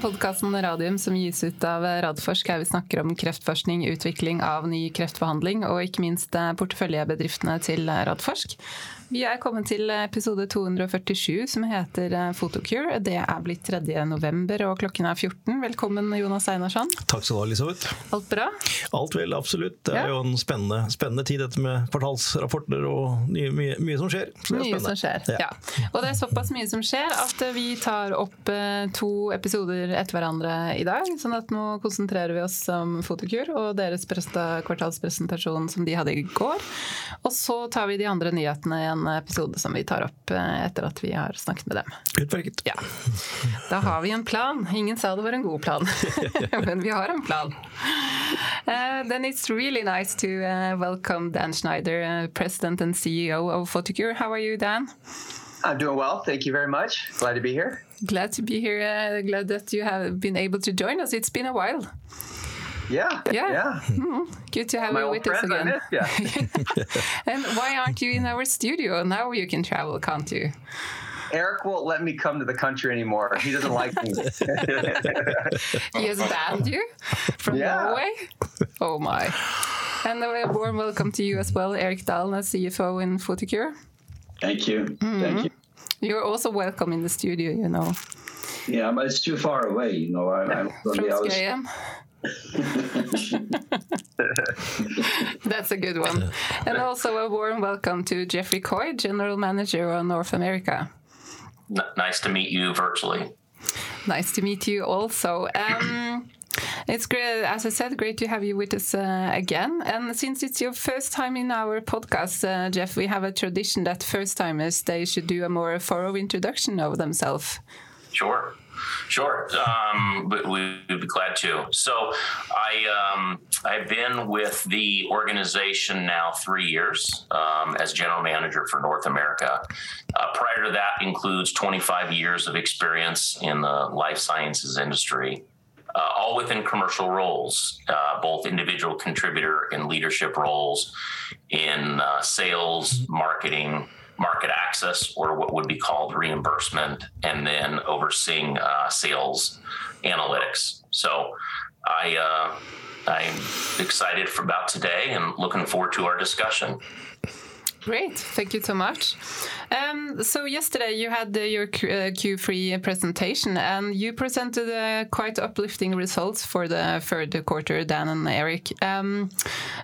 podkasten Radium som gis ut av Radforsk, her vi snakker om kreftforskning, utvikling av ny kreftbehandling og ikke minst porteføljebedriftene til Radforsk. Vi er kommet til episode 247 som heter eh, Photocure. Det er blitt 3. november og klokken er 14. Velkommen Jonas Einarsson. Takk skal du ha, Elisabeth. Alt bra? Alt vel, absolutt. Det er ja. jo en spennende, spennende, tid dette med kvartalsrapporter og mye, mye, mye som skjer. mye som skjer, ja. ja. Og det er såpass mye som skjer at vi tar opp eh, to episoder etter hverandre i dag. sånn at nå konsentrerer vi oss om Photocure og deres kvartalspresentasjon som de hadde i går. Og så tar vi de andre nyhetene igjen en episode som vi tar opp eh, etter at vi har snakket med dem. Utmerket. Ja. Da har vi en plan. Ingen sa det var en god plan, men vi har en plan. Uh, then it's really nice to uh, welcome Dan Schneider, uh, President and CEO of Photocure. How are you, Dan? I'm doing well. Thank you very much. Glad to be here. Glad to be here. Uh, glad that you have been able to join us. It's been a while. Yeah. Yeah. yeah. Mm, good to have My you with us again. Yeah. and why aren't you in our studio? Now you can travel, can't you? Eric won't let me come to the country anymore. He doesn't like me. he has banned you from yeah. Norway? Oh my. And a warm welcome to you as well, Eric Dahlner, CFO in Photocure. Thank you. Mm -hmm. Thank you. You're also welcome in the studio, you know. Yeah, but it's too far away, you know. I'm, I'm from the other That's a good one. And also a warm welcome to Jeffrey Coy, General Manager of North America. N nice to meet you virtually. Nice to meet you also. Um, it's great, as I said, great to have you with us uh, again. And since it's your first time in our podcast, uh, Jeff, we have a tradition that first timers they should do a more thorough introduction of themselves. Sure. Sure, um, we'd be glad to. So, I um, I've been with the organization now three years um, as general manager for North America. Uh, prior to that, includes 25 years of experience in the life sciences industry. Uh, all within commercial roles, uh, both individual contributor and leadership roles in uh, sales, marketing, market access or what would be called reimbursement, and then overseeing uh, sales analytics. So I, uh, I'm excited for about today and looking forward to our discussion. Great, thank you so much. Um, so yesterday you had uh, your Q3 presentation, and you presented uh, quite uplifting results for the third quarter, Dan and Eric. Um,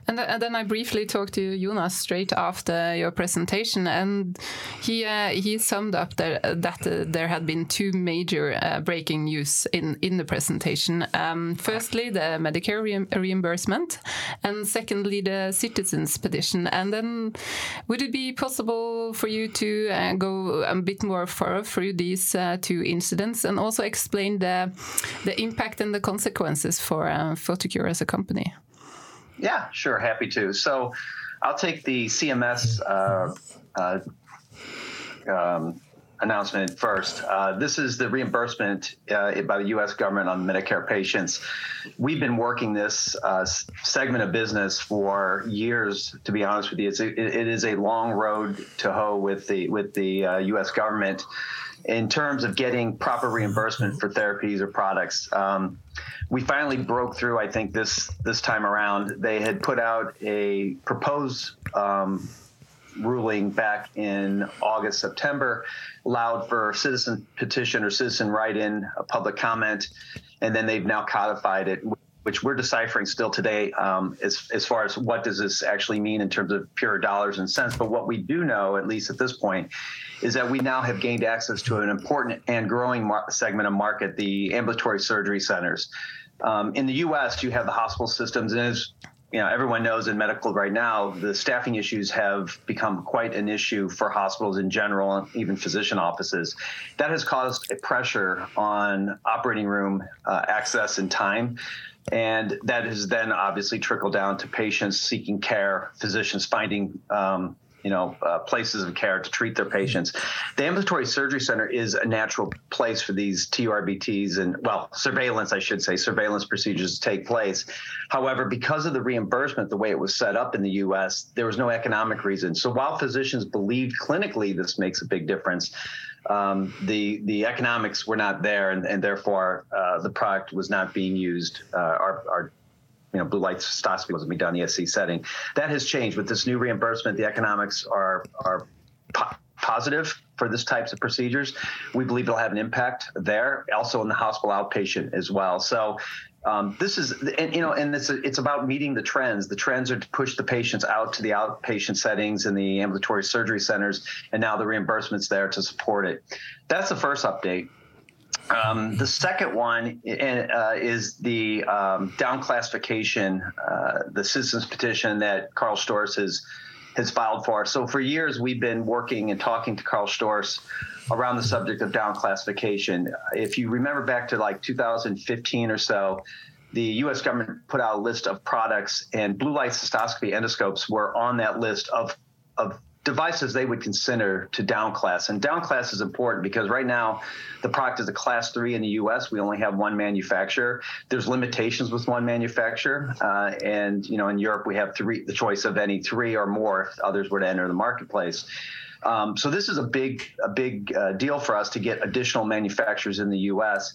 and, th and, then I briefly talked to Jonas straight after your presentation, and he uh, he summed up there, that uh, there had been two major uh, breaking news in in the presentation. Um, firstly, the Medicare re reimbursement, and secondly, the citizens petition. And then, would it be possible for you to uh, go a bit more thorough through these uh, two incidents and also explain the the impact and the consequences for uh, Photocure as a company. Yeah, sure, happy to. So, I'll take the CMS. Uh, uh, um, announcement first. Uh, this is the reimbursement uh, by the U.S. government on Medicare patients. We've been working this uh, segment of business for years. To be honest with you, it's a, it is a long road to hoe with the with the U.S. Uh, government in terms of getting proper reimbursement for therapies or products. Um, we finally broke through. I think this this time around, they had put out a proposed. Um, ruling back in August, September, allowed for citizen petition or citizen write in a public comment, and then they've now codified it. Which we're deciphering still today, um, as as far as what does this actually mean in terms of pure dollars and cents. But what we do know, at least at this point, is that we now have gained access to an important and growing mar- segment of market, the ambulatory surgery centers. Um, in the U.S., you have the hospital systems, and as you know, everyone knows in medical right now, the staffing issues have become quite an issue for hospitals in general, and even physician offices. That has caused a pressure on operating room uh, access and time. And that has then obviously trickled down to patients seeking care, physicians finding um, you know uh, places of care to treat their patients. The ambulatory surgery center is a natural place for these TURBTs and well surveillance, I should say, surveillance procedures to take place. However, because of the reimbursement, the way it was set up in the U.S., there was no economic reason. So while physicians believed clinically this makes a big difference. Um, the the economics were not there, and, and therefore uh, the product was not being used. Uh, our, our you know, blue light cystoscopy wasn't being done in the ASC setting. That has changed with this new reimbursement. The economics are are po- positive for this types of procedures. We believe it'll have an impact there, also in the hospital outpatient as well. So. Um, this is, and you know, and it's it's about meeting the trends. The trends are to push the patients out to the outpatient settings and the ambulatory surgery centers, and now the reimbursements there to support it. That's the first update. Um, the second one uh, is the um, down classification, uh, the citizens petition that Karl Storz has has filed for. So for years we've been working and talking to Karl Storz around the subject of down classification. If you remember back to like 2015 or so, the U.S. government put out a list of products, and blue light cystoscopy endoscopes were on that list of of devices they would consider to downclass. And downclass is important because right now the product is a class three in the US. We only have one manufacturer. There's limitations with one manufacturer. Uh, and, you know, in Europe, we have three, the choice of any three or more if others were to enter the marketplace. Um, so this is a big, a big uh, deal for us to get additional manufacturers in the U.S.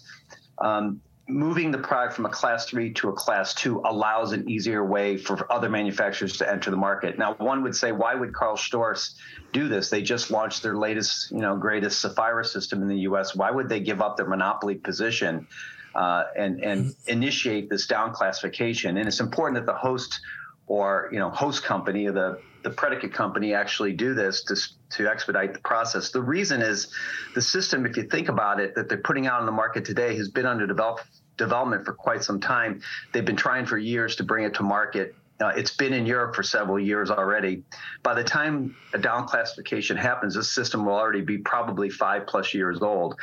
Um, moving the product from a class three to a class two allows an easier way for other manufacturers to enter the market. Now, one would say, why would Karl Storz do this? They just launched their latest, you know, greatest Saphira system in the U.S. Why would they give up their monopoly position uh, and and initiate this down classification? And it's important that the host or you know host company, or the the predicate company, actually do this to to expedite the process. The reason is the system, if you think about it, that they're putting out on the market today has been under develop, development for quite some time. They've been trying for years to bring it to market. Uh, it's been in Europe for several years already. By the time a down classification happens, this system will already be probably five plus years old.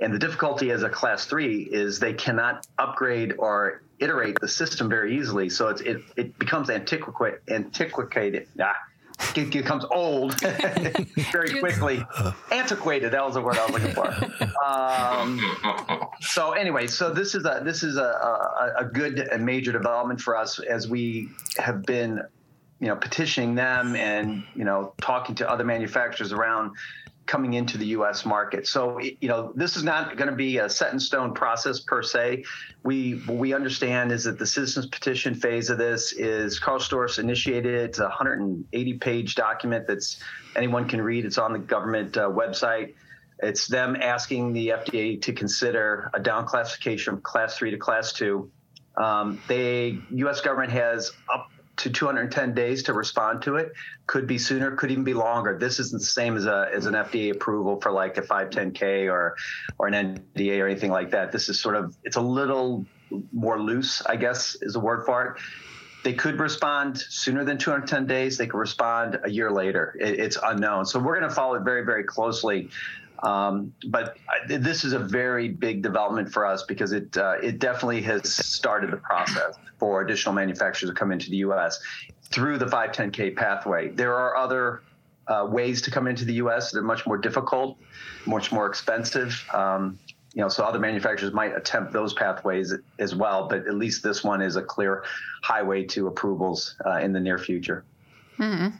And the difficulty as a class three is they cannot upgrade or iterate the system very easily. So it's, it, it becomes antiquated, antiquated. Ah, it becomes old very quickly. Antiquated. That was the word I was looking for. Um, so anyway, so this is a this is a, a, a good and major development for us as we have been, you know, petitioning them and you know talking to other manufacturers around coming into the U.S. market. So, you know, this is not going to be a set in stone process per se. We what we understand is that the citizens petition phase of this is Karl Storz initiated. It's a 180 page document that's anyone can read. It's on the government uh, website. It's them asking the FDA to consider a down classification from class three to class two. Um, they U.S. government has up to 210 days to respond to it. Could be sooner, could even be longer. This isn't the same as a as an FDA approval for like a 510K or or an NDA or anything like that. This is sort of it's a little more loose, I guess is a word for it. They could respond sooner than 210 days. They could respond a year later. It, it's unknown. So we're going to follow it very, very closely. Um, but this is a very big development for us because it uh, it definitely has started the process for additional manufacturers to come into the U.S. through the 510K pathway. There are other uh, ways to come into the U.S. They're much more difficult, much more expensive. Um, you know, so other manufacturers might attempt those pathways as well, but at least this one is a clear highway to approvals uh, in the near future. Mm-hmm.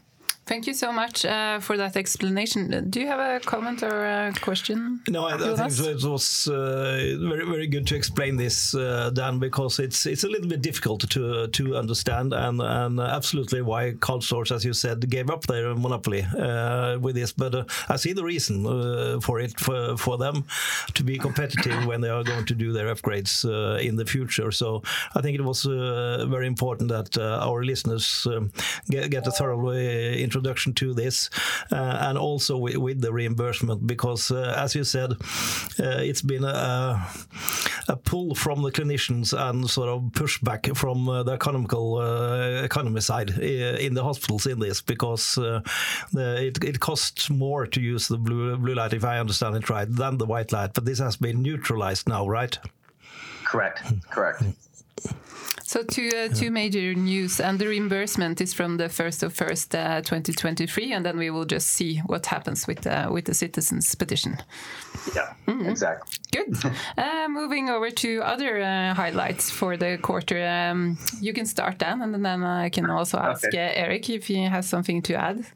Thank you so much uh, for that explanation. Do you have a comment or a question? No, I, I think it was uh, very very good to explain this, uh, Dan, because it's it's a little bit difficult to to understand, and and absolutely why Karl Storz, as you said, gave up their monopoly uh, with this. But uh, I see the reason uh, for it for for them to be competitive when they are going to do their upgrades in the future. So I think it was very important that our listeners um, get, get a thorough introduction introduction to this, uh, and also with, with, the reimbursement, because uh, as you said, uh, it's been a, a pull from the clinicians and sort of pushback from the economical economy side in the hospitals in this, because the, it, it costs more to use the blue blue light, if I understand it right, than the white light. But this has been neutralized now, right? Correct. Correct. So two uh, two major news, and the reimbursement is from the first of first uh, 2023, and then we will just see what happens with uh, with the citizens petition. Yeah, mm exactly. Good. Uh, moving over to other uh, highlights for the quarter, um, you can start Dan, and then I can also ask okay. Uh, Eric if he has something to add.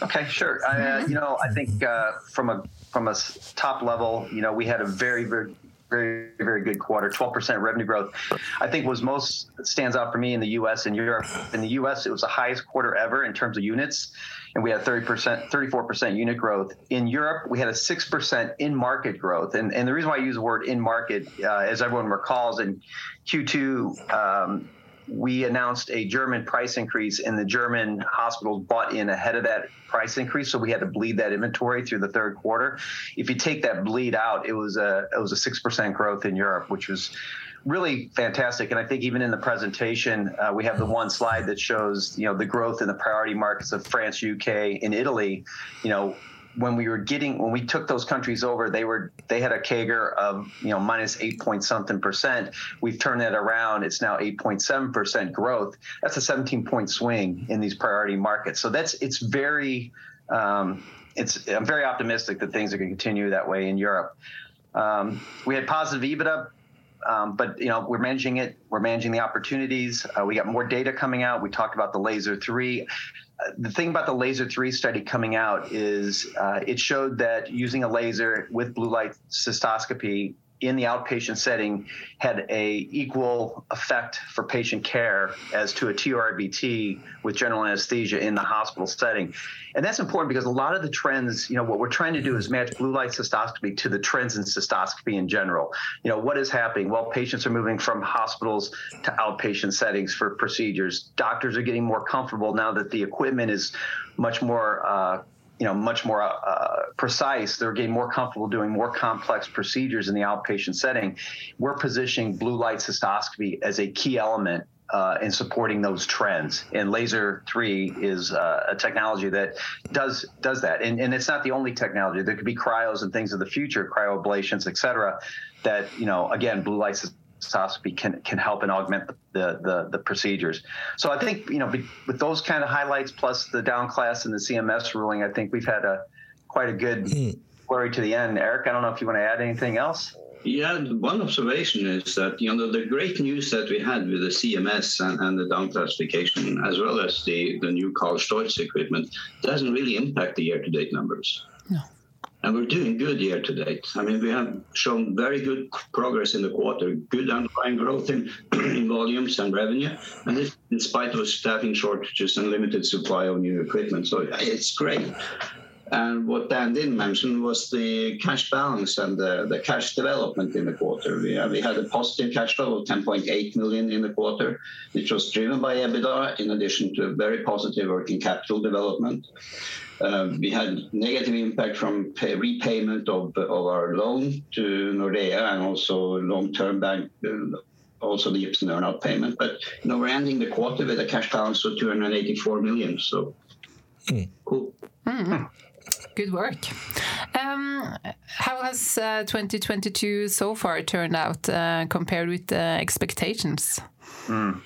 Okay, sure. you know, I think from a from a top level, you know, we had a very very very, very good quarter. 12% revenue growth. I think was most stands out for me in the U.S. and Europe. In the U.S., it was the highest quarter ever in terms of units, and we had 30%, 34% unit growth. In Europe, we had a 6% in market growth. And, and the reason why I use the word in market, uh, as everyone recalls, in Q2, um, we announced a German price increase, and the German hospitals bought in ahead of that price increase, so we had to bleed that inventory through the third quarter. If you take that bleed out, it was a it was a six percent growth in Europe, which was really fantastic. And I think even in the presentation, uh, we have the one slide that shows you know the growth in the priority markets of France, UK, and Italy. You know when we were getting when we took those countries over, they were they had a CAGR of you know minus eight point something percent. We've turned that around. It's now eight point seven percent growth. That's a seventeen point swing in these priority markets. So that's it's very um, it's I'm very optimistic that things are going to continue that way in Europe. Um, we had positive EBITDA. Um, but you know we're managing it. We're managing the opportunities. Uh, we got more data coming out. We talked about the laser three the thing about the laser 3 study coming out is uh, it showed that using a laser with blue light cystoscopy in the outpatient setting had a equal effect for patient care as to a TURBT with general anesthesia in the hospital setting. And that's important because a lot of the trends, you know, what we're trying to do is match blue light cystoscopy to the trends in cystoscopy in general. You know, what is happening? Well, patients are moving from hospitals to outpatient settings for procedures. Doctors are getting more comfortable now that the equipment is much more uh, you know much more uh, precise they're getting more comfortable doing more complex procedures in the outpatient setting we're positioning blue light cystoscopy as a key element uh, in supporting those trends. And laser 3 is uh, a technology that does does that. And, and it's not the only technology. There could be cryos and things of the future cryoablations et cetera that you know again blue light cystoscopy can can help and augment the, the, the procedures. So I think you know with those kind of highlights plus the down class and the CMS ruling, I think we've had a quite a good mm. story to the end. Eric, I don't know if you want to add anything else. Yeah, one observation is that you know the great news that we had with the CMS and, and the down classification, as well as the the new Karl Storz equipment, doesn't really impact the year-to-date numbers. And we're doing good year to date. I mean, we have shown very good progress in the quarter, good underlying growth in, in volumes and revenue, and this in spite of staffing shortages and limited supply of new equipment. So it's great. And what Dan didn't mention was the cash balance and the, the cash development in the quarter. We, uh, we had a positive cash flow of 10.8 million in the quarter, which was driven by EBITDA in addition to a very positive working capital development. Uh, we had negative impact from pay, repayment of, of our loan to Nordea and also long-term bank, uh, also the Ipsen earnout payment. But you know, we're ending the quarter with a cash balance of 284 million. So mm. cool. Mm. Good work. Um, how has uh, 2022 so far turned out uh, compared with expectations? Mm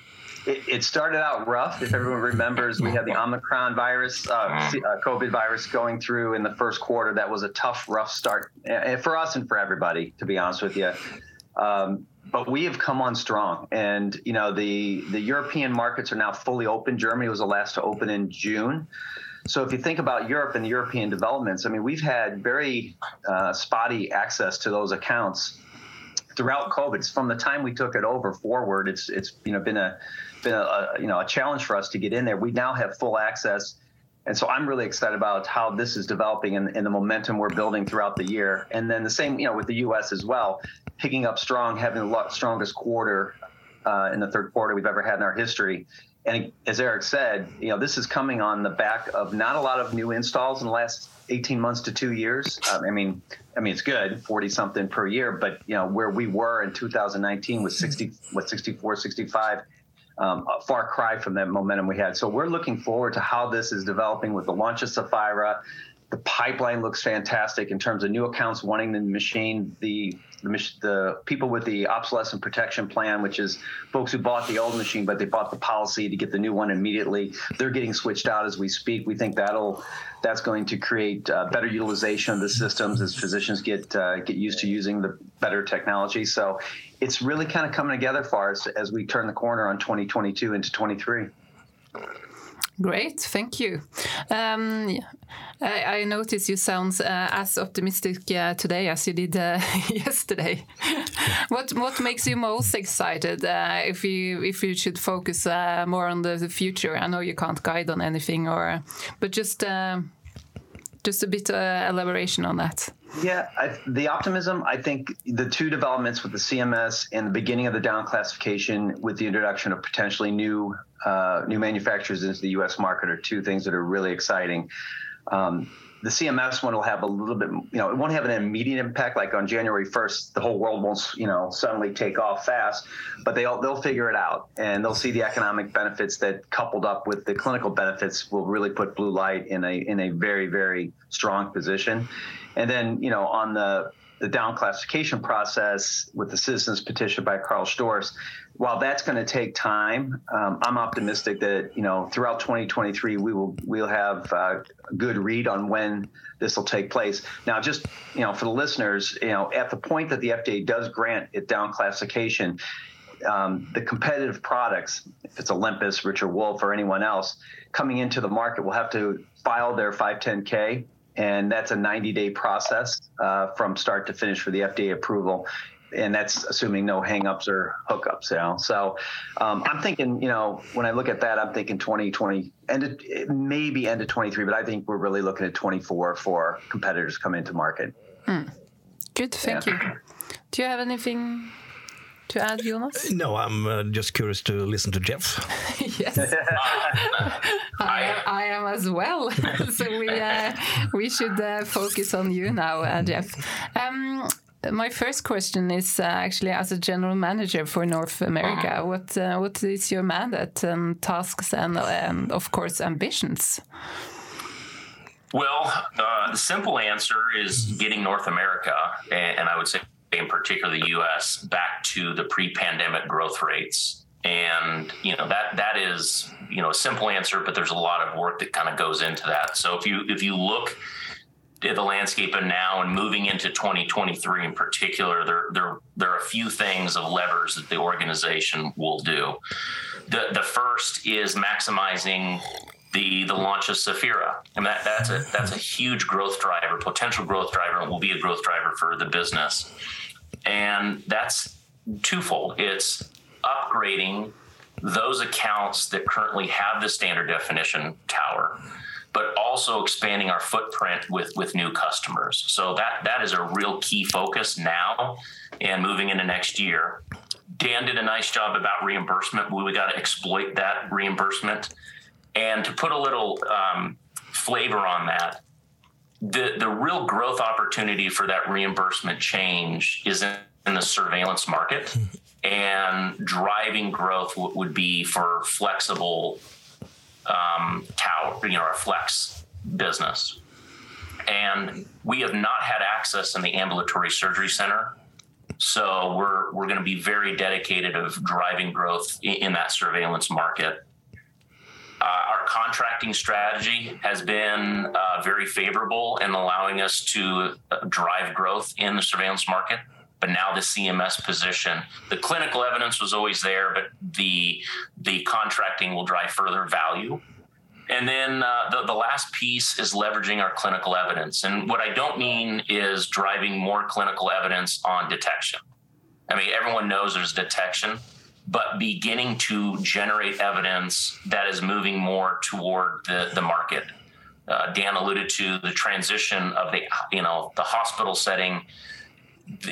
it, it, started out rough. If everyone remembers, we had the Omicron virus, uh, uh, COVID virus going through in the first quarter. That was a tough, rough start for us and for everybody, to be honest with you. Um, but we have come on strong, and you know the the European markets are now fully open. Germany was the last to open in June. So if you think about Europe and the European developments, I mean, we've had very uh, spotty access to those accounts throughout COVID. It's From the time we took it over forward, it's it's you know been a been a, a, you know a challenge for us to get in there. We now have full access, and so I'm really excited about how this is developing and, and the momentum we're building throughout the year. And then the same you know with the U.S. as well, picking up strong, having the strongest quarter uh, in the third quarter we've ever had in our history. And as Eric said, you know this is coming on the back of not a lot of new installs in the last 18 months to two years. Um, I mean, I mean it's good, 40 something per year, but you know where we were in 2019 was 60, what 64, 65 um, a far cry from that momentum we had. So we're looking forward to how this is developing with the launch of Saphira, the pipeline looks fantastic in terms of new accounts wanting the machine. The the, the people with the obsolescence protection plan, which is folks who bought the old machine but they bought the policy to get the new one immediately. They're getting switched out as we speak. We think that'll that's going to create uh, better utilization of the systems as physicians get uh, get used to using the better technology. So it's really kind of coming together for us as we turn the corner on 2022 into 23. Great, thank you. Um, I, I notice you sound uh, as optimistic uh, today as you did uh, yesterday. what what makes you most excited uh, if you if you should focus uh, more on the, the, future? I know you can't guide on anything, or but just uh, just a bit elaboration on that. Yeah, I, the optimism. I think the two developments with the CMS and the beginning of the down classification, with the introduction of potentially new uh, new manufacturers into the U.S. market, are two things that are really exciting. Um, the CMS one will have a little bit, you know, it won't have an immediate impact. Like on January 1st, the whole world won't, you know, suddenly take off fast, but they'll they'll figure it out and they'll see the economic benefits that, coupled up with the clinical benefits, will really put blue light in a in a very very strong position. And then, you know, on the the down classification process with the citizens petition by Karl Storz, while that's going to take time, um, I'm optimistic that you know throughout 2023 we will we'll have uh, a good read on when this will take place. Now, just you know, for the listeners, you know, at the point that the FDA does grant it down classification, um, the competitive products, if it's Olympus, Richard Wolf, or anyone else coming into the market, will have to file their 510K and that's a 90 day process uh, from start to finish for the FDA approval. And that's assuming no hangups or hookups, you know. So um, I'm thinking, you know, when I look at that, I'm thinking 2020, end of, maybe end of 23, but I think we're really looking at 24 for competitors coming into market. Mm. Good, thank yeah. you. Do you have anything to add, Jonas? No, I'm uh, just curious to listen to Jeff. yes, I, I, am as well. so we uh, we should uh, focus on you now, uh, Jeff. Um, my first question is uh, actually as a general manager for North America. What uh, what is your mandate and tasks and, and of course ambitions? Well, the simple answer is getting North America, and, and I would say in particular the U.S., back to the pre-pandemic growth rates. And you know that that is you know a simple answer, but there's a lot of work that kind of goes into that. So if you if you look at the landscape and now and moving into 2023 in particular, there there there are a few things of levers that the organization will do. The the first is maximizing the the launch of Saphira, and that that's a that's a huge growth driver, potential growth driver, and will be a growth driver for the business. And that's twofold. It's upgrading those accounts that currently have the standard definition tower, but also expanding our footprint with with new customers. So that that is a real key focus now and moving into next year. Dan did a nice job about reimbursement. We, we got to exploit that reimbursement. And to put a little um, flavor on that, the the real growth opportunity for that reimbursement change is in, in the surveillance market, and driving growth w- would be for flexible um, tower, you know, our flex business. And we have not had access in the ambulatory surgery center, so we're we're going to be very dedicated of driving growth in, in that surveillance market. Uh, our contracting strategy has been uh, very favorable in allowing us to uh, drive growth in the surveillance market. But now the CMS position, the clinical evidence was always there, but the the contracting will drive further value. And then uh, the, the last piece is leveraging our clinical evidence. And what I don't mean is driving more clinical evidence on detection. I mean, everyone knows there's detection, but beginning to generate evidence that is moving more toward the, the market. Uh, Dan alluded to the transition of the you know the hospital setting.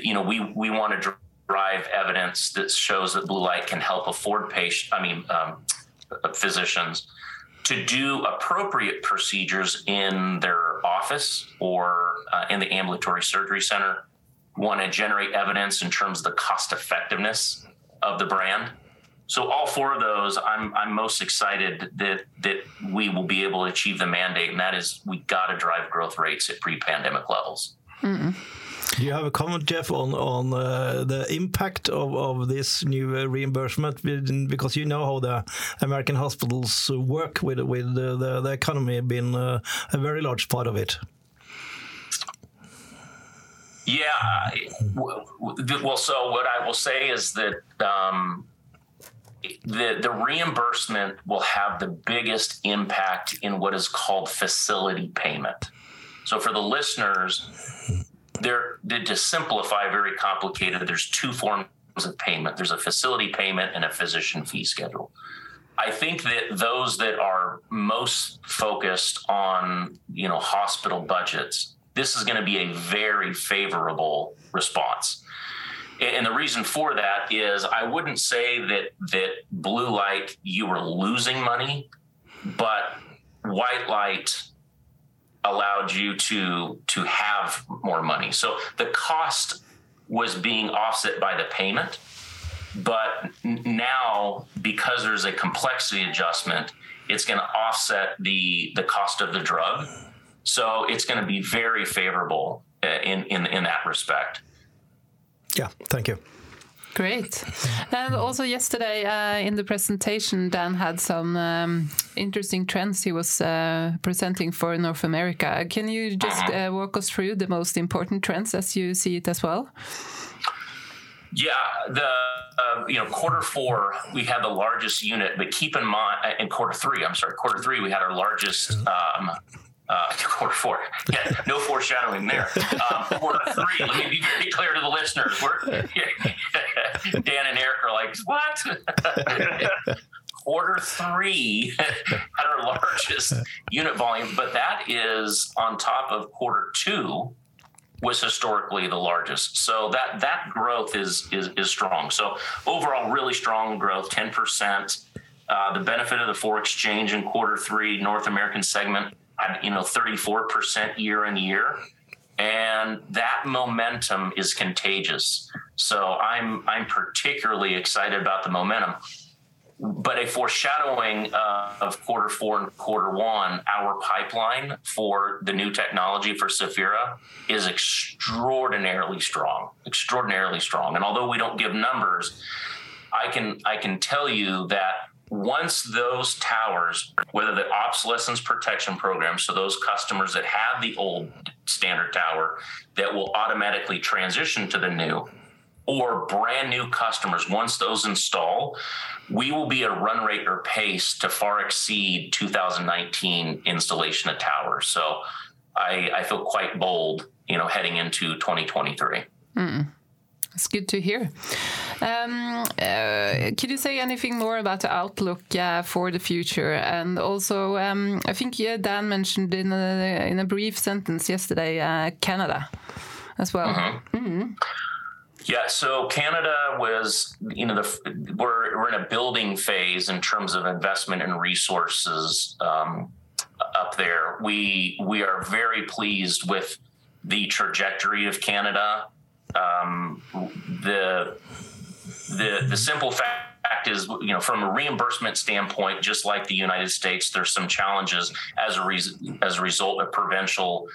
You know, we we want to drive evidence that shows that blue light can help afford patient. I mean, um, physicians to do appropriate procedures in their office or uh, in the ambulatory surgery center. Want to generate evidence in terms of the cost effectiveness of the brand. So all four of those, I'm I'm most excited that that we will be able to achieve the mandate, and that is we got to drive growth rates at pre-pandemic levels. Mm-hmm. Do you have a comment, Jeff, on on uh, the impact of, of this new uh, reimbursement? Because you know how the American hospitals work with with the, the, the economy being uh, a very large part of it. Yeah. Well, so what I will say is that um, the the reimbursement will have the biggest impact in what is called facility payment. So for the listeners, there to simplify very complicated, there's two forms of payment. There's a facility payment and a physician fee schedule. I think that those that are most focused on, you know, hospital budgets, this is going to be a very favorable response and the reason for that is I wouldn't say that that blue light you were losing money, but white light allowed you to to have more money. So the cost was being offset by the payment, but now because there's a complexity adjustment, it's going to offset the the cost of the drug. So it's going to be very favorable uh, in in in that respect. Yeah, thank you. Great. And also yesterday uh, in the presentation, Dan had some um, interesting trends he was uh, presenting for North America. Can you just uh, walk us through the most important trends as you see it as well? Yeah, the uh, you know quarter four we had the largest unit, but keep in mind uh, in quarter three, I'm sorry, quarter three we had our largest um, uh, quarter four. Yeah, no foreshadowing there. Um, quarter three. Let me be very clear to the listeners. We're, Dan and Eric are like, what? quarter three had our largest unit volume, but that is on top of quarter two was historically the largest. So that that growth is is, is strong. So overall, really strong growth, ten percent. Uh, the benefit of the foreign exchange in quarter three, North American segment you know 34% year in year and that momentum is contagious so i'm i'm particularly excited about the momentum but a foreshadowing uh, of quarter four and quarter one, our pipeline for the new technology for Saphira is extraordinarily strong, extraordinarily strong. And although we don't give numbers, I can I can tell you that once those towers, whether the obsolescence protection program, so those customers that have the old standard tower that will automatically transition to the new, or brand new customers, once those install, we will be a run rate or pace to far exceed 2019 installation of towers. So I, I feel quite bold, you know, heading into 2023. Mm. It's good to hear. Um, uh, could you say anything more about the outlook uh, for the future? And also, um, I think yeah, Dan mentioned in a, in a brief sentence yesterday uh, Canada as well. Mm -hmm. Mm -hmm. Yeah, so Canada was, you know, the, we're we're in a building phase in terms of investment and resources um, up there. We we are very pleased with the trajectory of Canada um, the the the simple fact is you know from a reimbursement standpoint just like the united states there's some challenges as a reason as a result of provincial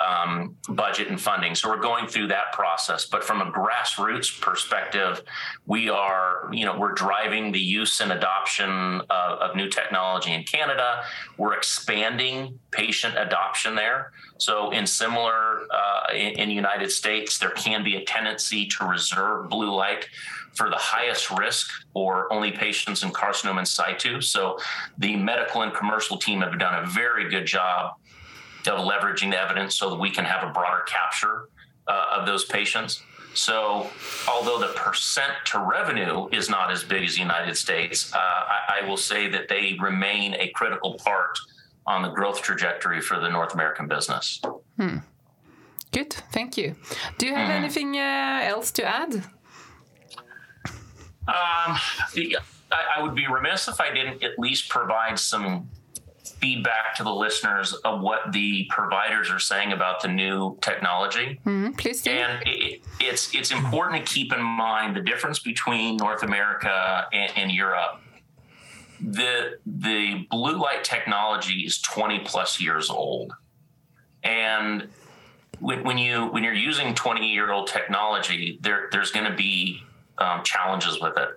um, budget and funding. So we're going through that process. But from a grassroots perspective, we are, you know, we're driving the use and adoption of, of new technology in Canada. We're expanding patient adoption there. So in similar uh, in, in United States, there can be a tendency to reserve blue light for the highest risk or only patients in carcinoma in situ. So the medical and commercial team have done a very good job of leveraging the evidence so that we can have a broader capture uh, of those patients. So, although the percent to revenue is not as big as the United States, uh, I, I, will say that they remain a critical part on the growth trajectory for the North American business. Hmm. Good, thank you. Do you have mm. anything uh, else to add? Um, I, I would be remiss if I didn't at least provide some feedback to the listeners of what the providers are saying about the new technology. Mm, please do. And it, it's it's important to keep in mind the difference between North America and, and Europe. The the blue light technology is 20 plus years old, and when, when you when you're using 20 year old technology, there there's going to be um, challenges with it.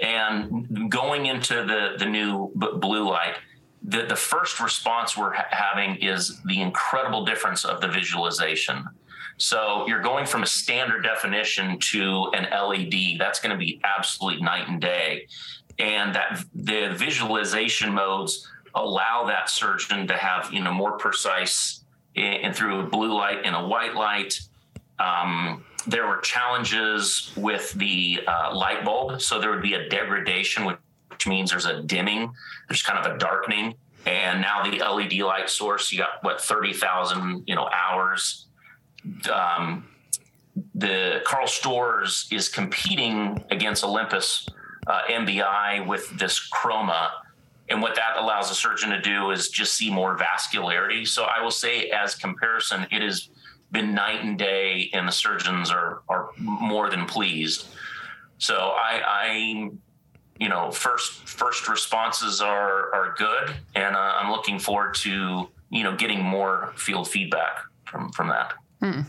And going into the the new blue light, the, the first response we're ha- having is the incredible difference of the visualization. So you're going from a standard definition to an LED. That's going to be absolutely night and day. And that the visualization modes allow that surgeon to have you know more precise and through a blue light and a white light. Um, there were challenges with the uh, light bulb, so there would be a degradation, which means there's a dimming, there's kind of a darkening. And now the LED light source, you got what thirty thousand, you know, hours. Um, the Karl Storz is competing against Olympus uh, NBI with this chroma and what that allows a surgeon to do is just see more vascularity. So I will say, as comparison, it has been night and day, and the surgeons are are more than pleased. So I, I you know, first first responses are are good, and uh, I'm looking forward to you know getting more field feedback from from that. Mm.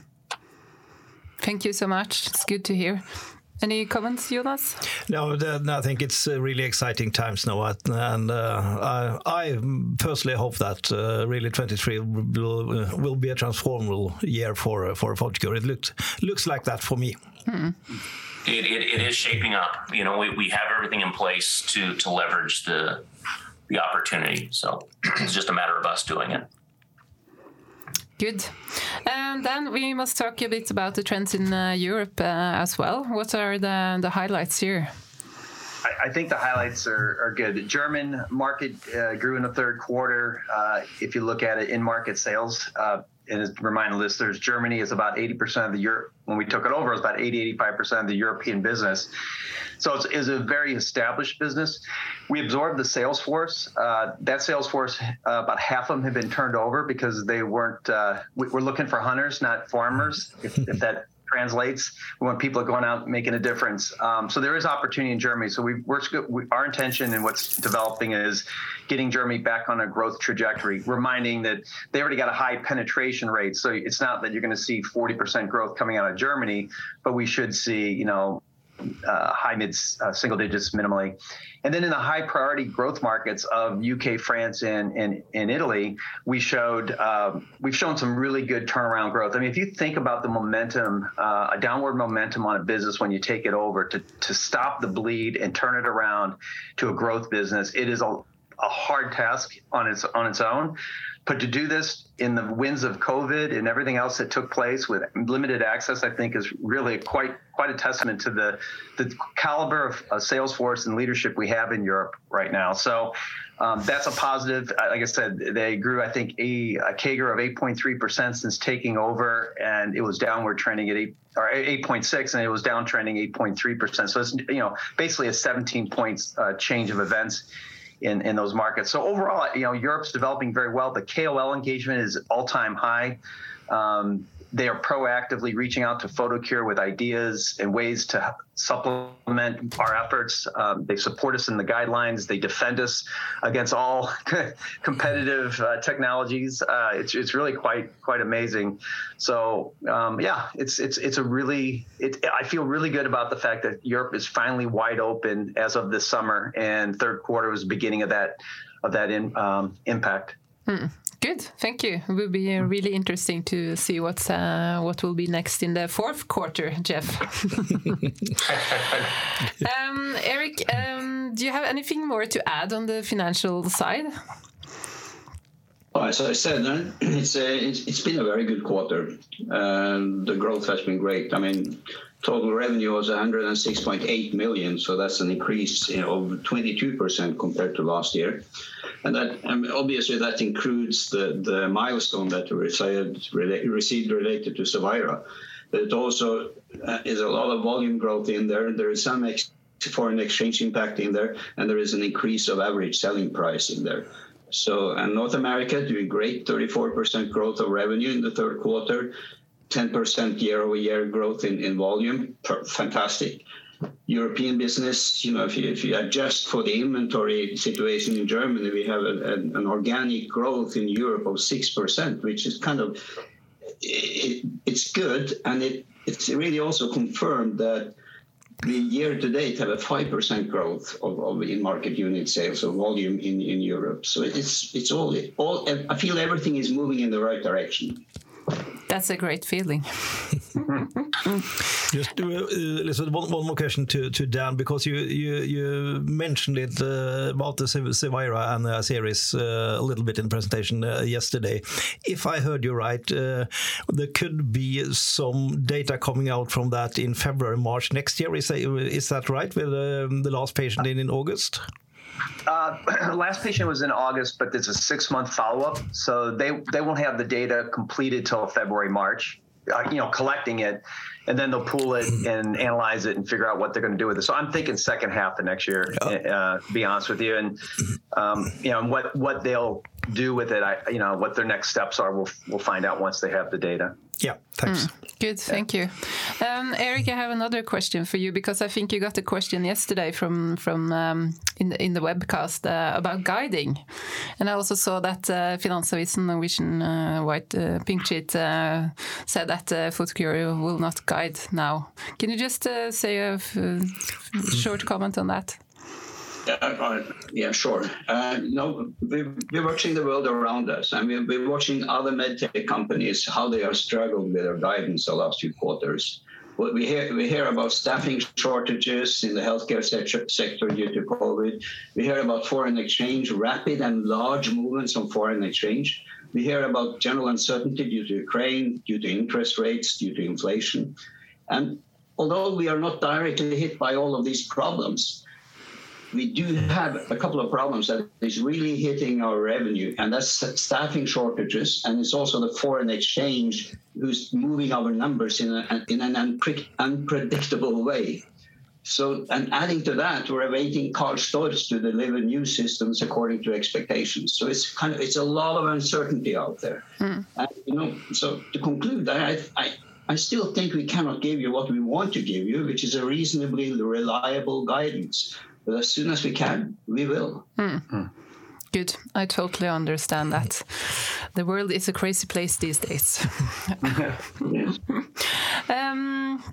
Thank you so much. It's good to hear. Any comments, Jonas? No, I think it's uh, really exciting times now, and uh, I, I, personally hope that uh, really 23 will, uh, will be a transformable year for for Photocure. It looks looks like that for me. Hmm. It, it, it is shaping up. You know, we, we have everything in place to to leverage the the opportunity. So it's just a matter of us doing it. Good. And then we must talk a bit about the trends in uh, Europe uh, as well. What are the, the highlights here? I, think the highlights are, are good. The German market uh, grew in the third quarter. Uh, if you look at it in market sales, uh, and remind listeners, Germany is about 80% of the Europe. When we took it over, it was about 80, 85% of the European business. So it's, it's, a very established business. We absorbed the sales force. Uh, that sales force, uh, about half of them have been turned over because they weren't. Uh, we, are looking for hunters, not farmers. If, if that translates. We want people going out making a difference. Um, so there is opportunity in Germany. So we, we're, we, our intention and what's developing is getting Germany back on a growth trajectory, reminding that they already got a high penetration rate. So it's not that you're going to see 40% growth coming out of Germany, but we should see, you know, uh, high mid uh, single digits minimally. And then in the high priority growth markets of UK, France, and and, and Italy, we showed um, we've shown some really good turnaround growth. I mean, if you think about the momentum, uh, a downward momentum on a business when you take it over to to stop the bleed and turn it around to a growth business, it is a a hard task on its on its own. But to do this in the winds of COVID and everything else that took place with limited access, I think is really quite quite a testament to the the caliber of, of Salesforce and leadership we have in Europe right now. So um, that's a positive. Like I said, they grew, I think, a, a CAGR of 8.3% since taking over, and it was downward trending at 8 or 8.6, and it was downtrending 8.3%. So it's you know basically a 17 points uh, change of events in, in those markets. So overall, you know, Europe's developing very well. The KOL engagement is all time high. Um, they are proactively reaching out to Photocure with ideas and ways to supplement our efforts. Um, they support us in the guidelines. They defend us against all competitive uh, technologies. Uh, it's, it's really quite quite amazing. So um, yeah, it's it's it's a really it, I feel really good about the fact that Europe is finally wide open as of this summer, and third quarter was the beginning of that of that in, um, impact. Hmm. Good, thank you. It will be uh, really interesting to see what's uh, what will be next in the fourth quarter, Jeff. um, Eric, um, do you have anything more to add on the financial side? Well, as I said, it's, a, it's, it's been a very good quarter. Uh, the growth has been great. I mean, total revenue was 106.8 million, so that's an increase of 22% compared to last year. And that obviously that includes the, the milestone that we received, received related to Cevira. But it also uh, is a lot of volume growth in there. There is some ex- foreign exchange impact in there, and there is an increase of average selling price in there. So, and North America doing great, 34% growth of revenue in the third quarter, 10% year-over-year growth in volume. Fantastic. European business, you know, if you adjust for the inventory situation in Germany, we have an organic growth in Europe of 6%, which is kind of... It's good, and it it's really also confirmed that we year to date have a 5% growth of in-market unit sales or volume in Europe. So it's all... I feel everything is moving in the right direction. That's a great feeling. Just uh, listen, one more question to Dan, because you mentioned it uh, about the Cevira and the series uh, a little bit in the presentation yesterday. If I heard you right, there could be some data coming out from that in February, March next year. Is that right, with um, the last patient in in August? Uh, last patient was in August, but it's a six-month follow-up, so they they won't have the data completed till February, March. Uh, you know, collecting it, and then they'll pool it mm-hmm. and analyze it and figure out what they're gonna do with it. So I'm thinking second half of next year, eh, uh, to be honest with you. And, um, you know, what what they'll do with it, I you know, what their next steps are, We'll we'll find out once they have the data. Yeah. Thanks. Mm, good. Thank you. Um, Eric. I have another question for you, because I think you got a question yesterday from from um, in the webcast uh, about guiding. And I also saw that uh, Finansavisen, Norwegian uh, white pink sheet, said that Photocure will not guide now. Can you just say a short comment on that? Uh, uh, yeah, sure. Uh, no, we're watching the world around us, and we're watching other med tech companies, how they are struggling with their guidance the last few quarters. What we hear about staffing shortages in the healthcare sector, sector due to COVID. We hear about foreign exchange, rapid and large movements on foreign exchange. We hear about general uncertainty due to Ukraine, due to interest rates, due to inflation. And although we are not directly hit by all of these problems, we do have a couple of problems that is really hitting our revenue, and that's staffing shortages, and it's also the foreign exchange who's moving our numbers in an unpredictable way. So, and adding to that, we're awaiting KARL STORZ to deliver new systems according to expectations. So it's kind of, it's a lot of uncertainty out there. Mm. You know, so to conclude, I I still think we cannot give you what we want to give you, which is a reasonably reliable guidance. But as soon as we can, we will. Hmm. Hmm. Good. I totally understand that. The world is a crazy place these days. Yes. Um,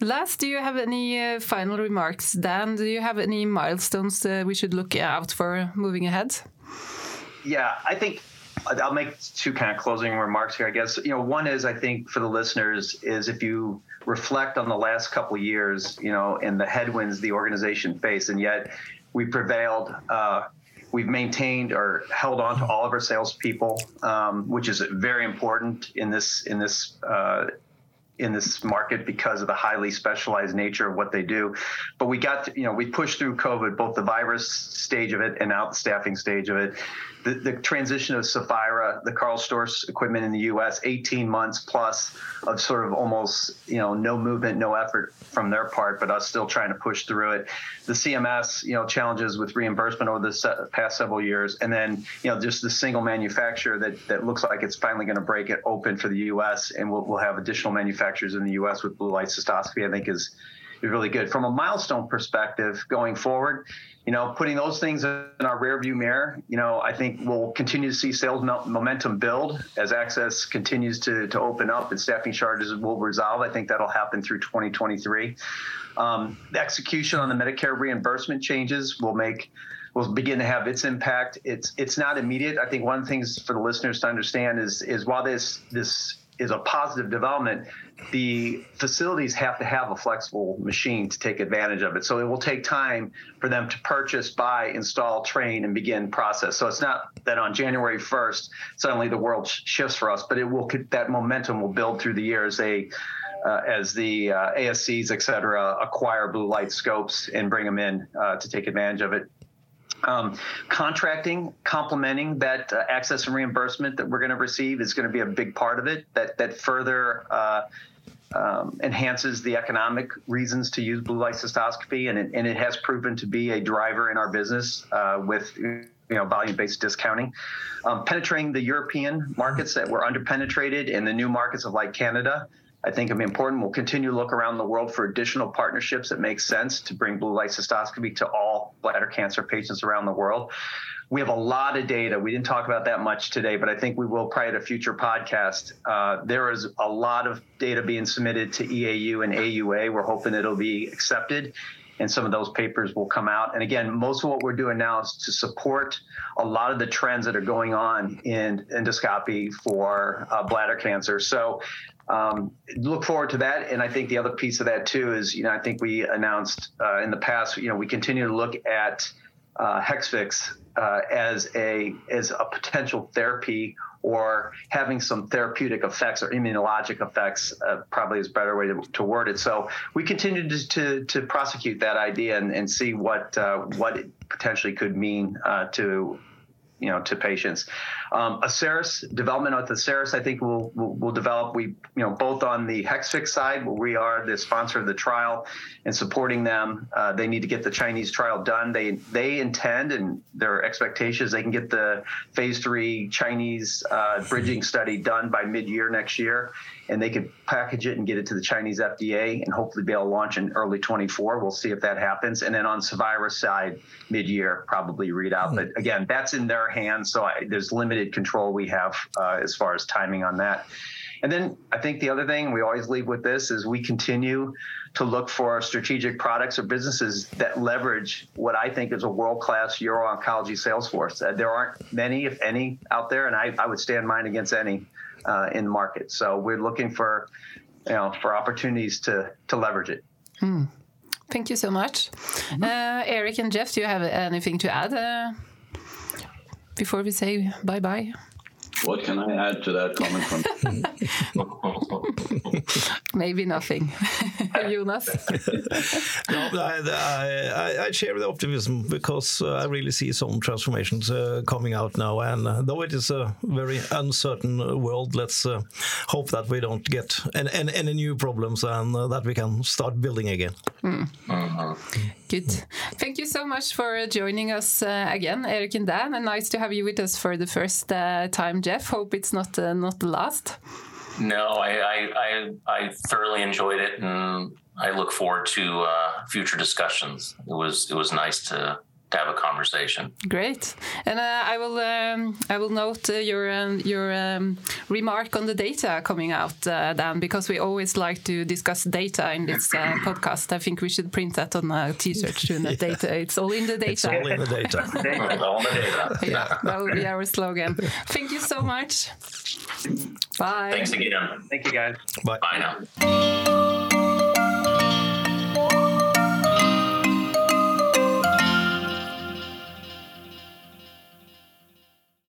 last, do you have any uh, final remarks? Dan, do you have any milestones uh, we should look out for moving ahead? Yeah, I think I'll make two kind of closing remarks here, I guess. You know, one is, I think for the listeners, is if you reflect on the last couple years, you know, and the headwinds the organization faced, and yet we prevailed. We've maintained or held on to all of our salespeople, which is very important in this in this. Uh, in this market because of the highly specialized nature of what they do. But we got to... You know, we pushed through COVID, both the virus stage of it and now the staffing stage of it. The transition of Cevira, the Karl STORZ equipment in the U.S., 18 months plus of sort of almost, you know, no movement, no effort from their part, but us still trying to push through it. The CMS, you know, challenges with reimbursement over the past several years, and then, you know, just the single manufacturer that looks like it's finally gonna break it open for the U.S., and we'll have additional manufacturers in the U.S. with Blue Light Cystoscopy, I think is really good. From a milestone perspective, going forward, you know, putting those things in our rearview mirror, you know, I think we'll continue to see sales momentum build as access continues to to open up and staffing charges will resolve. I think that'll happen through 2023. Um, the execution on the Medicare reimbursement changes will make will begin to have its impact. It's it's not immediate. I think one of the things for the listeners to understand is is while this this is a positive development, the facilities have to have a flexible machine to take advantage of it. So it will take time for them to purchase, buy, install, train, and begin process. So it's not that on January first, suddenly the world shifts for us, but it will that momentum will build through the year as they, uh, as the uh, ASCs, et cetera, acquire blue light scopes and bring them in uh, to take advantage of it. Contracting, complementing that access and reimbursement that we're gonna receive is gonna be a big part of it, that that further uh, um, enhances the economic reasons to use Blue Light Cystoscopy, and it and it has proven to be a driver in our business uh, with you know volume-based discounting. Um, penetrating the European markets that were underpenetrated and the new markets of like Canada. I think it'll be important. We'll continue to look around the world for additional partnerships that make sense to bring blue light cystoscopy to all bladder cancer patients around the world. We have a lot of data. We didn't talk about that much today, but I think we will probably at a future podcast. Uh, there is a lot of data being submitted to EAU and AUA. We're hoping it'll be accepted and some of those papers will come out. And again, most of what we're doing now is to support a lot of the trends that are going on in endoscopy for uh, bladder cancer. So um, look forward to that. And I think the other piece of that too is, you know, I think we announced uh, in the past, you know, we continue to look at uh, Hexvix uh, as a as a potential therapy or having some therapeutic effects or immunologic effects, uh, probably is a better way to, to, word it. So we continue to, to, to prosecute that idea and, and see what uh, what it potentially could mean uh, to you know to patients. Um, Asieris development with Asieris, I think will will develop. We you know both on the Hexvix side, where we are the sponsor of the trial and supporting them. Uh, they need to get the Chinese trial done. They they intend and their expectations they can get the phase three Chinese uh, bridging study done by mid year next year, and they could package it and get it to the Chinese FDA and hopefully be able to launch in early 24. We'll see if that happens. And then on Cevira side, mid year probably read out. Mm-hmm. But again, that's in their hands, so I, there's limited control we have uh, as far as timing on that. And then I think the other thing we always leave with this is we continue to look for strategic products or businesses that leverage what I think is a world class uro oncology sales force. Uh, there aren't many, if any, out there, and I, I would stand mine against any uh, in the market. So we're looking for, you know, for opportunities to to leverage it. Hmm. Thank you so much, mm-hmm. uh, Eric and Jeff. Do you have anything to add uh, before we say bye bye? What can I add to that comment from? Maybe nothing. Jonas? no, I, I, I, share the optimism because uh, I really see some transformations uh, coming out now. And uh, though it is a very uncertain world, let's uh, hope that we don't get any, any, any new problems and uh, that we can start building again. Mm. -huh. Good. Thank you so much for joining us uh, again, Eric and Dan, and nice to have you with us for the first time, Jeff. Hope it's not not the last. No, I, I, I, thoroughly enjoyed it, and I look forward to uh, future discussions. It was it was nice to to have a conversation. Great, and uh, I will um, I will note uh, your um, your um, remark on the data coming out, uh, Dan, because we always like to discuss data in this uh, podcast. I think we should print that on a T-shirt to the yeah. data. It's all in the data. It's all in the data. all in the data. yeah, that will be our slogan. Thank you so much. Bye. Thanks again. Thank you, guys. Bye. Bye now.